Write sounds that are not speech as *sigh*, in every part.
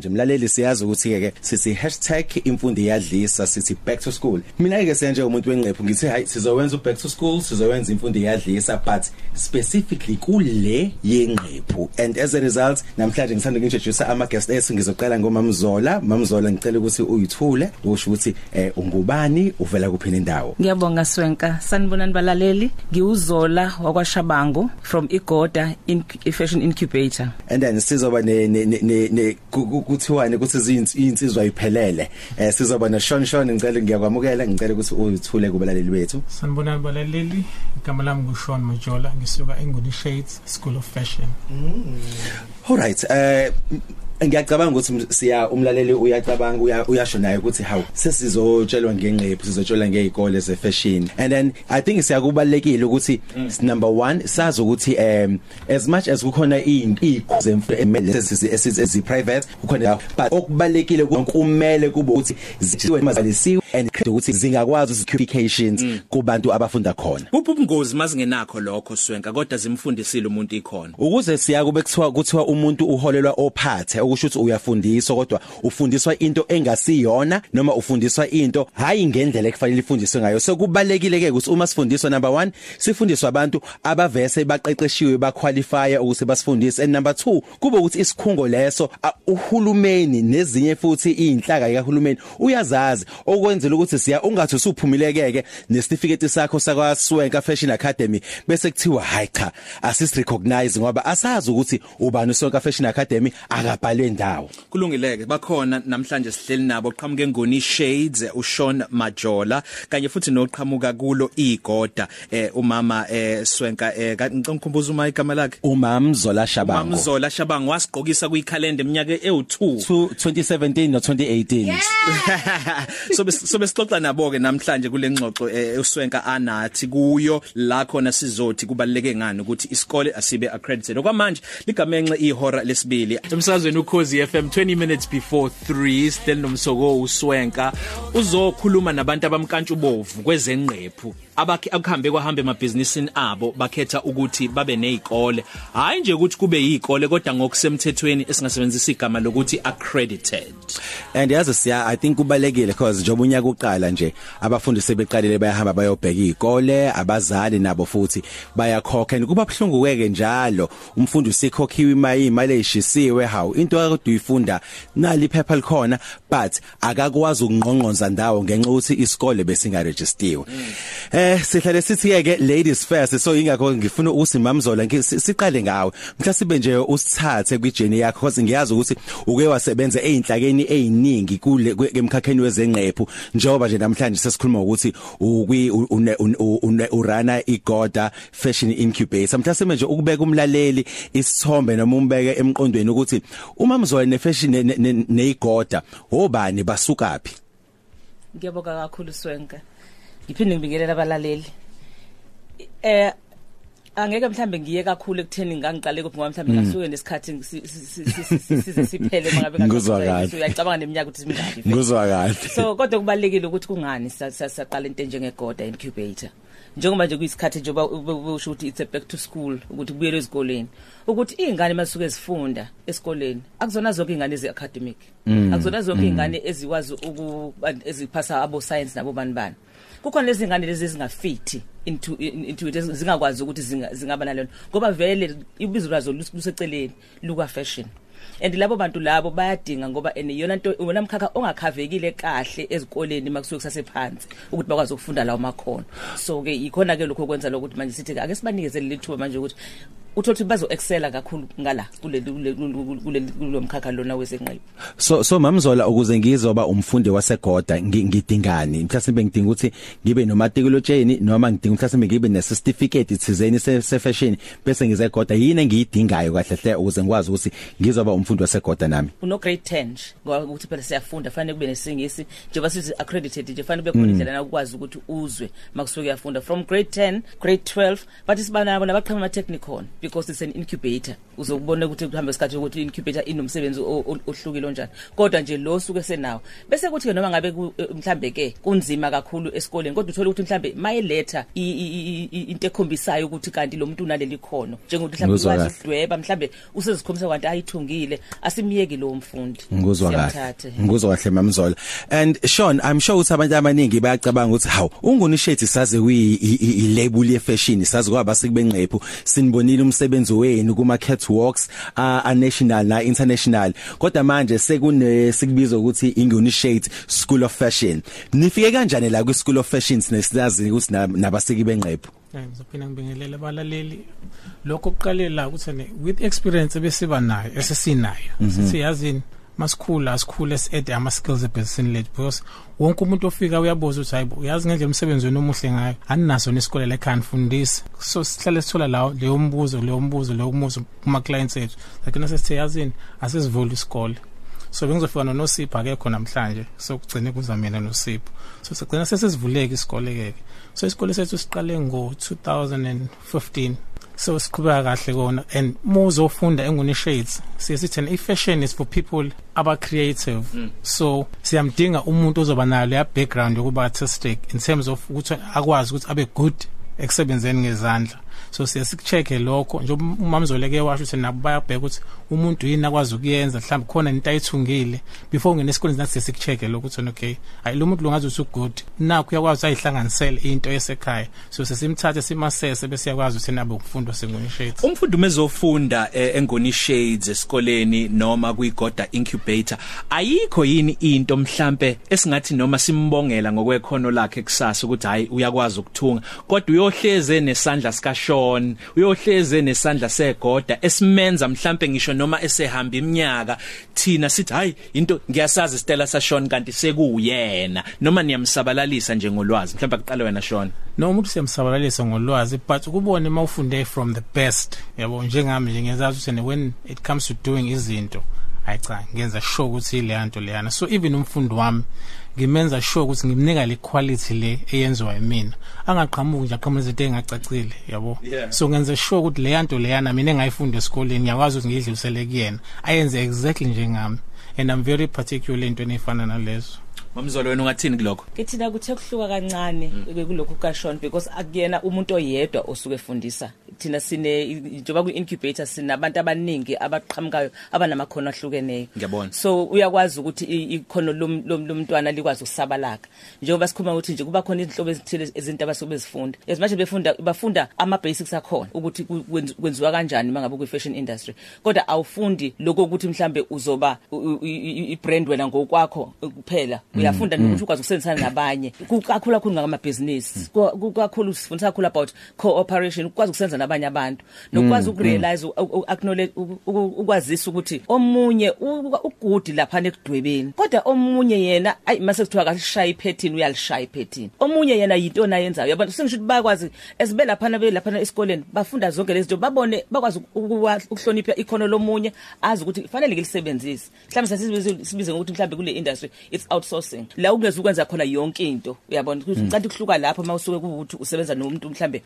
nje mlaleli siyazi ukuthi ke sithi #imfundo iyadlisa sithi back to school mina ke senje umuntu wenqephu ngithi hayi sizowenza back to school sizowenza imfundo iyadlisa but specifically kule yenqephu and as a result namhlanje ngithanda ukuntroduce ama guest ethu ngizoqala ngomamzola mamzola ngicela ukuthi uyithule usho ukuthi eh ungubani uvela kuphi indawo Ngiyabonga Swenka. Sanibonani balaleli. Ngiuzola wakwaShabangu from Igoda in Fashion Incubator. and then sizoba ne ne ne- ne ku- ku- kuthiwane ukuthi izinsizwa iphelele? Eh sizoba no Shon Shon ngicela ngiyakwamukela ngicela ukuthi uyithule kubalaleli bethu. Sanibonani balaleli, igama lami nguShawn Majola, ngisuka eNguni Shades School of Fashion. alright eh ngiyacabanga ukuthi siya umlaleli uyacabanga uya- uyasho naye ukuthi hawu sesizotshelwa ngenqephu sizotshelwa ngezikole ze fashion and then i think siyakubalekile ukuthi number 1 sazi ukuthi um as much as kukhona izemfundo ezi private kukhona but okubalekile kumele kube ukuthi zithiwe mazalisiwe and ukuthi zingakwazi certifications kubantu abafunda khona. Kuphi ubungozi mazingenakho lokho Swenka? Kodwa zimfundisile umuntu ikhona. ukuze siya kube kuthiwa kuthiwa umuntu uholelwa ophathe okusho ukuthi uyafundiswa kodwa ufundiswa into engasiyona noma ufundiswa into hayi ngendlela ekufanele ifundiswe ngayo. So kubalekile ke ukuthi uma sifundiswa number 1 sifundiswa abantu abavese baqeqeshiwe baqualify ukuthi basifundise. And number 2 kube ukuthi isikhungo leso a- uhulumeni nezinye futhi inhlaka kahulumeni uyazazi. Okwenzela ukuthi siya ungathi usuphumilekeke nesitifiketi sakho sakwaSwenka Fashion Academy bese kuthiwa hayi cha asisi recognize ngoba asazi ukuthi ubani uSwenka Fashion Academy akabhalwe ndawo. Kulungileke bakhona namhlanje sihleli nabo qhamuke ngoni Shades uShawn Majola kanye futhi noqhamuka kulo igoda eh umama eh Swenka eh ngicongkhumbuza uma igama lakhe? Umamzola Shabango. Mamzola Shabang wasigqokisa kuyikhalenda eminyaka ewu2 to 2017 no 2018 *laughs* so bes- so besixoxa nabo ke namhlanje kule ngxoxo eh, uswenka anathi kuyo la khona sizothi kubaleke ngani ukuthi isikole asibe accredited. Okwamanje ligamenxe ihora lesibili. Emsazweni ukhozi FM 20 minutes before 3 still nomsoko uswenka uzokhuluma nabantu abamkantshubovu kwezenqephu abakhe akuhambe kwahambe emabhizinisini abo bakhetha ukuthi babe nezikole hayi nje ukuthi kube yizikole kodwa ngokusemthethweni esingasebenzisa igama lokuthi accredited. And yazi siya i think kubalekile because njengoba unyaka uqala nje abafundi sebeqalile bayahamba bayobheka izikole abazali nabo futhi bayakhokha. And kuba bhlungu kweke njalo umfundi usikhokhiwe imali imali eshisiwe hawu into akade uyifunda nali iphepha likhona but akakwazi ukungqongqonza ndawo ngenxa ukuthi isikole besingaregistiwe. Eh sihlale sithi ke ladies first. So ingakho ngifuna usimamzola siqale ngawe. Mhlawumbe nje usithathe kwijeni yakho because ngiyazi ukuthi uke wasebenza einhlakeni eziningi kule emkhakheni wezenqephu njengoba nje namhlanje sesikhuluma ukuthi ukwi urana igoda fashion incubator. Mhlawumbe nje ukubeka umlaleli isithombe noma umbeke emqondweni ukuthi uma mzola ne fashion ne- ne- neyigoda obani basukaphi Ngiyabonga kakhulu Swenka. Ngiphinde ngibingelela abalaleli. Eh angeke mhlambe ngiye kakhulu ekutheni ngangiqale kuphi ngoba mhlambe ngasuke nesikhathi si- si- si- si- si- size siphele mangabe Ngizwa kahle. uyacabanga neminyaka ukuthi simingaki *laughs* nguzwa kahle so kodwa kubalekile ukuthi kungani sa- sa- saqala into enjengegoda incubator njengoba nje kuyisikhathi nje usho ukuthi it's a back to school ukuthi kubuyele ezikoleni. Ukuthi izingane masuke zifunda esikoleni akuzona zonke izingane ezi academic akuzona zonke izingane ezikwazi uku eziphasa abo science nabo bani. Bani kukhona lezi ngane lezi ezingafiti into in- into it zingakwazi ukuthi zinga- zingaba nalona. Ngoba vele ibizo lazo lus- luseceleni luka fashion and labo bantu labo bayadinga ngoba ene yona nto wona mkhakha ongakhavekile kahle ezikoleni makusuke kusasephansi ukuthi bakwazi ukufunda lawo makhono. So ke ikhona ke lokho kwenza lokuthi manje sithi ake sibanikeze lithuba manje ukuthi uthothi bazo excela kakhulu ngala kule kule kule kulomkhakha lona wezenqephu So so mamzola ukuze ngizoba umfundi wasegoda ngi- ngidingani? Mhlawumbe ngidinga ukuthi ngibe nomatriculation noma ngidinga mhlawumbe ngibe ne certificate thizeni se se fashion bese ngizegoda yini engiyidingayo kahle hle ukuze ngikwazi ukuthi ngizoba umfundi wasegoda nami? Uno grade 10 nje ngoba ukuthi phela siyafunda fanele kube nesingisi njengoba sithi accredited nje fanele kube khona indlela ukwazi ukuthi uzwe makusuke uyafunda from grade 10 grade 12 bathi sibana nabo nabaqhamuka ama technicon because it's an incubator. Uzokubona ukuthi kuhamba isikhathi ukuthi incubator inomsebenzi o- o- ohlukile onjani. Kodwa nje lo suke senawo bese kuthi ke noma ngabe ku- eh, mhlambe ke kunzima kakhulu esikoleni kodwa uthola ukuthi mhlambe mayeletha i- i- i- i- into ekhombisayo ukuthi kanti lo muntu unaleli khono. Njengokuthi mhlambe Ngizwa ukwazi kahle. ukudweba mhlambe usezikhombisa kwanti ayithungile asimiyeki lo mfundi. Nguzwa kahle. Siyamthatha. nguzwa kahle mamzola and Sean i'm sure ukuthi abantu abaningi bayacabanga ukuthi hawu ungunishethi saze kuyi i- i- i label ye fashion saze kwaba sikubenqephu sinibonile umsebenzi wenu kuma catwalks a a national na international. Kodwa manje sekune sikubizwa ukuthi ingunishethi school of fashion. Nifike kanjani la ku school of fashion sinesizazi ukuthi na- nabaseki benqephu? Eh, ngizophinda ngibingelele abalaleli. Lokho kuqalela ukuthi ne with experience ebesiba nayo esesinayo. Sithi yazini? Masikhula asikhule siede ama skills ebhesini lethu because wonke umuntu ofika uyabuza ukuthi hayibo uyazi ngendlela umsebenzi wenu omuhle ngayo? Aninaso nesikole la ekhaya nifundisa so sihlale sithola lawo leyo mbuzo leyo mbuzo leyo mbuzo kuma clients ethu lakini sesithe yazini asizivula isikole. So bengizofika noNosipho akekho namhlanje so kugcine kuza mina noSipho so sigcina sesivuleka isikole keke so isikole sethu siqale ngo 2015 so siqhubeka kahle kona. And muzofunda enguni shades siye sithena i-fashion is for people aba creative mm. so siyamdinga umuntu ozoba nayo leya background yokuba artistic in terms of ukuthi akwazi ukuthi abe good ekusebenzeni ngezandla. So siya sikucheck lokho. Nje umamzoleke washo ukuthi nabo bayabheka ukuthi umuntu yini akwazi ukuyenza mhlawumbe khona into ayithungile before ungena esikoleni nathi siya sikucheck lokho ukuthi okay hayi lo muntu lungazi ukuthi good nakho uyakwazi ayihlanganisele into esekhaya. So sesimthathe simasese bese yakwazi ukuthi nabe ukufundwa sengunishade umfundi umezofunda eh, engoni shades esikoleni noma kuyigoda incubator ayikho yini into mhlambe esingathi noma simbongela ngokwekhono lakhe kusasa ukuthi hayi uyakwazi ukuthunga kodwa uyohleze nesandla sika Sean uyohleze nesandla segoda esimenza mhlambe ngisho noma esehamba iminyaka. Thina sithi hayi into ngiyasazi Stella sa Sean kanti sekuyena. Noma niyamsabalalisa njengolwazi mhlambe aqale wena Sean? No umuntu siyamsabalalisa ngolwazi but ukubone mawufunde from the best yabo? Njengami nje ngiyazazi ukuthi when it comes to doing izinto hayi cha ngenza sure ukuthi ile nto leyana. So even umfundi wami ngimenza sure ukuthi ngimnika le quality le eyenziwa yimina angaqhamuki nje aqhamuka izinto engacacile yabo? Yeah. so ngenza sure ukuthi le nto leyana mina engayifunda esikoleni ngiyakwazi ukuthi ngidlulisele kuyena. Ayenze exactly njengami and i'm very particular into efana nalezo. Mamzolo wena ungathini kuloko Kithina kuthe kuhluka kancane kulokhu kaShon because akuyena umuntu oyedwa osuke efundisa. Thina sine njoba ku incubator sinabantu abaningi abaqhamukayo abanamakhono ahlukeneyo. Ngiyabona. so uyakwazi ukuthi i- ikhono lom- lom- lomntwana likwazi ukusabalaka. Njengoba sikhuluma ukuthi nje kuba khona izinhlobo ezithile ezinto abasuke bezifunda as much as befunda bafunda ama basics akhona ukuthi ku- kwenz- kwenziwa kanjani mangabe ku fashion industry. Kodwa awufundi lokho ukuthi mhlambe uzoba u- u- i i- i- brand wena ngokwakho kuphela. Uyafunda nokuthi ukwazi ukusebenzisana nabanye. Kukakhulu kakhulu ngamabhizinisi kukakhulu sifundisa kakhulu about cooperation ukwazi ukusenza nabanye abantu nokwazi ukurealize u- u- acknowledge u- u- ukwazisa ukuthi omunye u- ugudi lapha ekudwebeni kodwa omunye yena ayi mase kuthiwa kalishaya iphethini uyalishaya iphethini omunye yena yinto nayenzayo yabantu sengisho ukuthi bayakwazi esibe lapha be lapha esikoleni bafunda zonke lezi zinto babone bakwazi ukuwa- ukuhlonipha ikhono lomunye azi ukuthi fanele ngilisebenzise. Mhlawumbe sasibize sibize ngokuthi mhlawumbe kule industry it's outsourcing la ungeza ukwenza khona yonke into. Uyabona ukuthi kanti kuhluka lapho mawusuke kuwuthi usebenza nomuntu mhlambe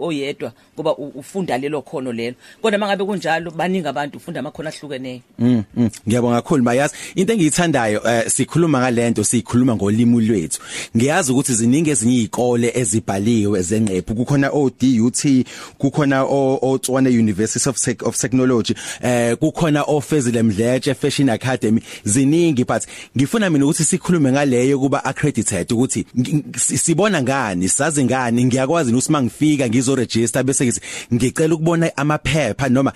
oyedwa ngoba ufunda lelo khono lelo. Kodwa mangabe kunjalo baningi abantu ufunda amakhono ahlukeneyo Mm, mm, ngiyabonga kakhulu mayazi. Into engiyithandayo eh, sikhuluma ngalento sikhuluma ngolimi lwethu. Ngiyazi ukuthi ziningi ezinye izikole ezibhaliwe zenqephu kukhona ODUT kukhona Otswana University of Tech of Technology eh kukhona ofezile Mdletshe Fashion Academy. Ziningi but ngifuna mina ukuthi sikhulume ngaleyo kuba accredited ukuthi ngi- ngi- si- sibona ngani sazi ngani ngiyakwazi ukuthi mangifika ngizo register bese ngithi ngicela ukubona amaphepha noma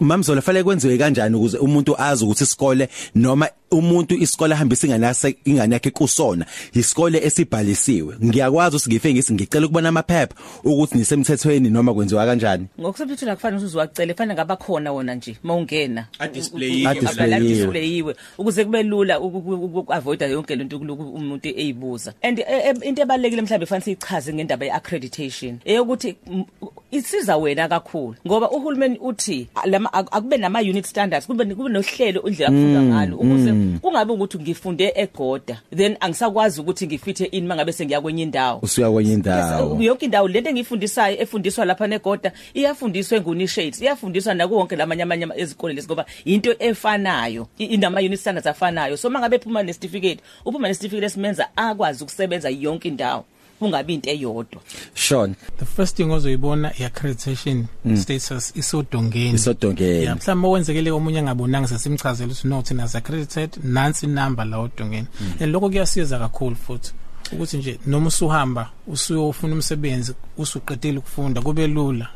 mamzola fanele kwenziwe kanjani ukuze umuntu azi ukuthi isikole noma umuntu isikole ahambisa ingane yakhe ingane yakhe kusona isikole esibhalisiwe. Ngiyakwazi ukuthi ngifike ngithi ngicela ukubona amaphepha ukuthi nisemthethweni noma kwenziwa kanjani. Ngokusemthethweni akufanele ukuthi uzwacele fanele ngaba khona wona nje mawungena. A-displayiwe A-displayiwe. displayiwe ukuze kube lula uku- uku- avoida yonke lento kuloku umuntu eyibuza. And eh, eh, into ebalekile mhlawumbe fanele sichaze ngendaba yeaccreditation eyokuthi mm, isiza wena kakhulu ngoba uhulumeni uthi lama ak- akube nama unit standards kube kube nohlelo indlela kufundwa ngalo ukuze kungabe ukuthi ngifunde egoda then angisakwazi ukuthi ngifithe in mangabe sengiya kwenye indawo. Usuya kwenye indawo. yonke indawo lento engiyifundisayo efundiswa lapha negoda iyafundiswa engunishades iyafundiswa naku wonke lamanye amanye ama- ezikole lezi ngoba into efanayo i- inama unit standards afanayo. So mangabe phuma nesitificate uphuma nesitificate esimenza akwazi ukusebenza yonke indawo kungabi into eyodwa. Sean the first thing ozoyibona i-accreditation status isodongeni. Isodongeni. Ya mhlawumbe wenzekele omunye angabonanga sesimchazela ukuthi no thina accredited nansi number la odongeni. And lokho kuyasiza kakhulu futhi ukuthi nje noma usuhamba usuyofuna umsebenzi usuqedile ukufunda kube lula.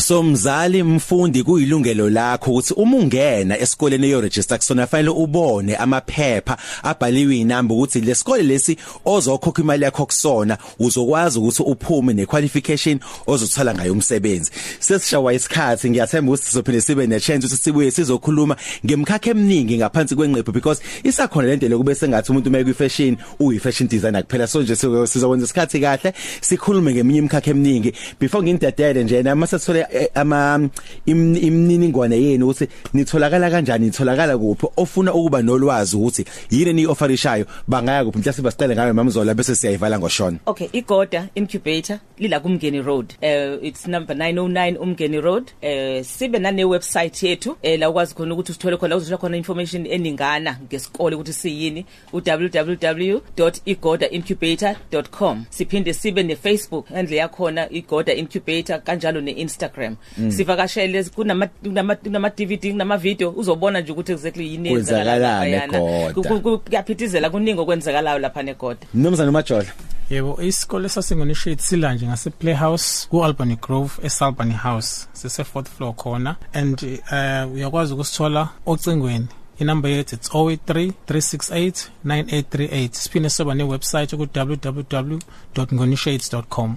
So mzali mfundi kuyilungelo lakho ukuthi uma ungena esikoleni eyo register kusona fanele ubone amaphepha abhaliwe inamba ukuthi lesikole lesi ozokhokha imali yakho kusona uzokwazi ukuthi uphume nequalification ozothola ngayo umsebenzi. Sesishawa isikhathi ngiyathemba ukuthi sizophinde sibe ne chance ukuthi sibuye sizokhuluma ngemkhakha eminingi ngaphansi kwenqephu because isakhona lento lokube sengathi umuntu uma fashion uyi fashion designer kuphela. So nje sizokwenza isikhathi kahle sikhulume ngeminye imkhakha eminingi. Before ngintedele nje nama sethole ama im- imininingwane yenu ukuthi nitholakala kanjani nitholakala kuphi ofuna ukuba nolwazi ukuthi yini ni offerishayo bangaya kuphi mhlawumbe basicela ngayo mamzola bese siyayivala ngoshona Okay, igoda incubator lila kumngeni road. Uh it's number 909 Umgeni road. Uh sibe nane website yethu eh la ukwazi khona ukuthi usithole khona uzothola khona information eningana ngesikole ukuthi siyini www.igodaincubator.com. Siphinde sibe ne Facebook handle yakhona igoda incubator kanjalo ne Instagram. Sivakashele kunama kunama kunama DVD kunama video uzobona nje ukuthi exactly yini Kwenzakalani laphayana. eGoda. Ku- ku- ku- Kuyaphithizela kuningi okwenzakalayo lapha negoda. Nomzana Majola yebo isikole sasingonishade sila nje ngase playhouse ku Albany Grove eSalbany House sise fourth floor khona. And uh uyakwazi ukusithola ocingweni. Inumber yethu it's 083 368 9838 siphinde soba ne website ku www.ngonishades.com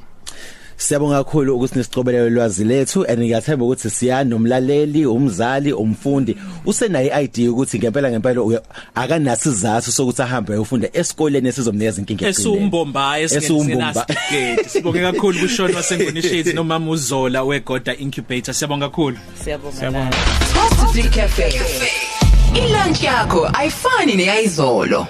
Siyabonga kakhulu ukuthi nisicobelele ulwazi lethu and ngiyathemba ukuthi siya nomlaleli umzali umfundi usenayo ID ukuthi ngempela ngempela uya- akanasi izathu sokuthi ahambe ayofunda esikoleni esizomnikeza inkinga esumbombayi Esumbomba. esingenasigigeti sibonge kakhulu kushona wasengonishades nomama uzola wegoda incubator siyabonga kakhulu Siyabonga. Positive Cafe. Ilunch yakho ayifani neyizolo.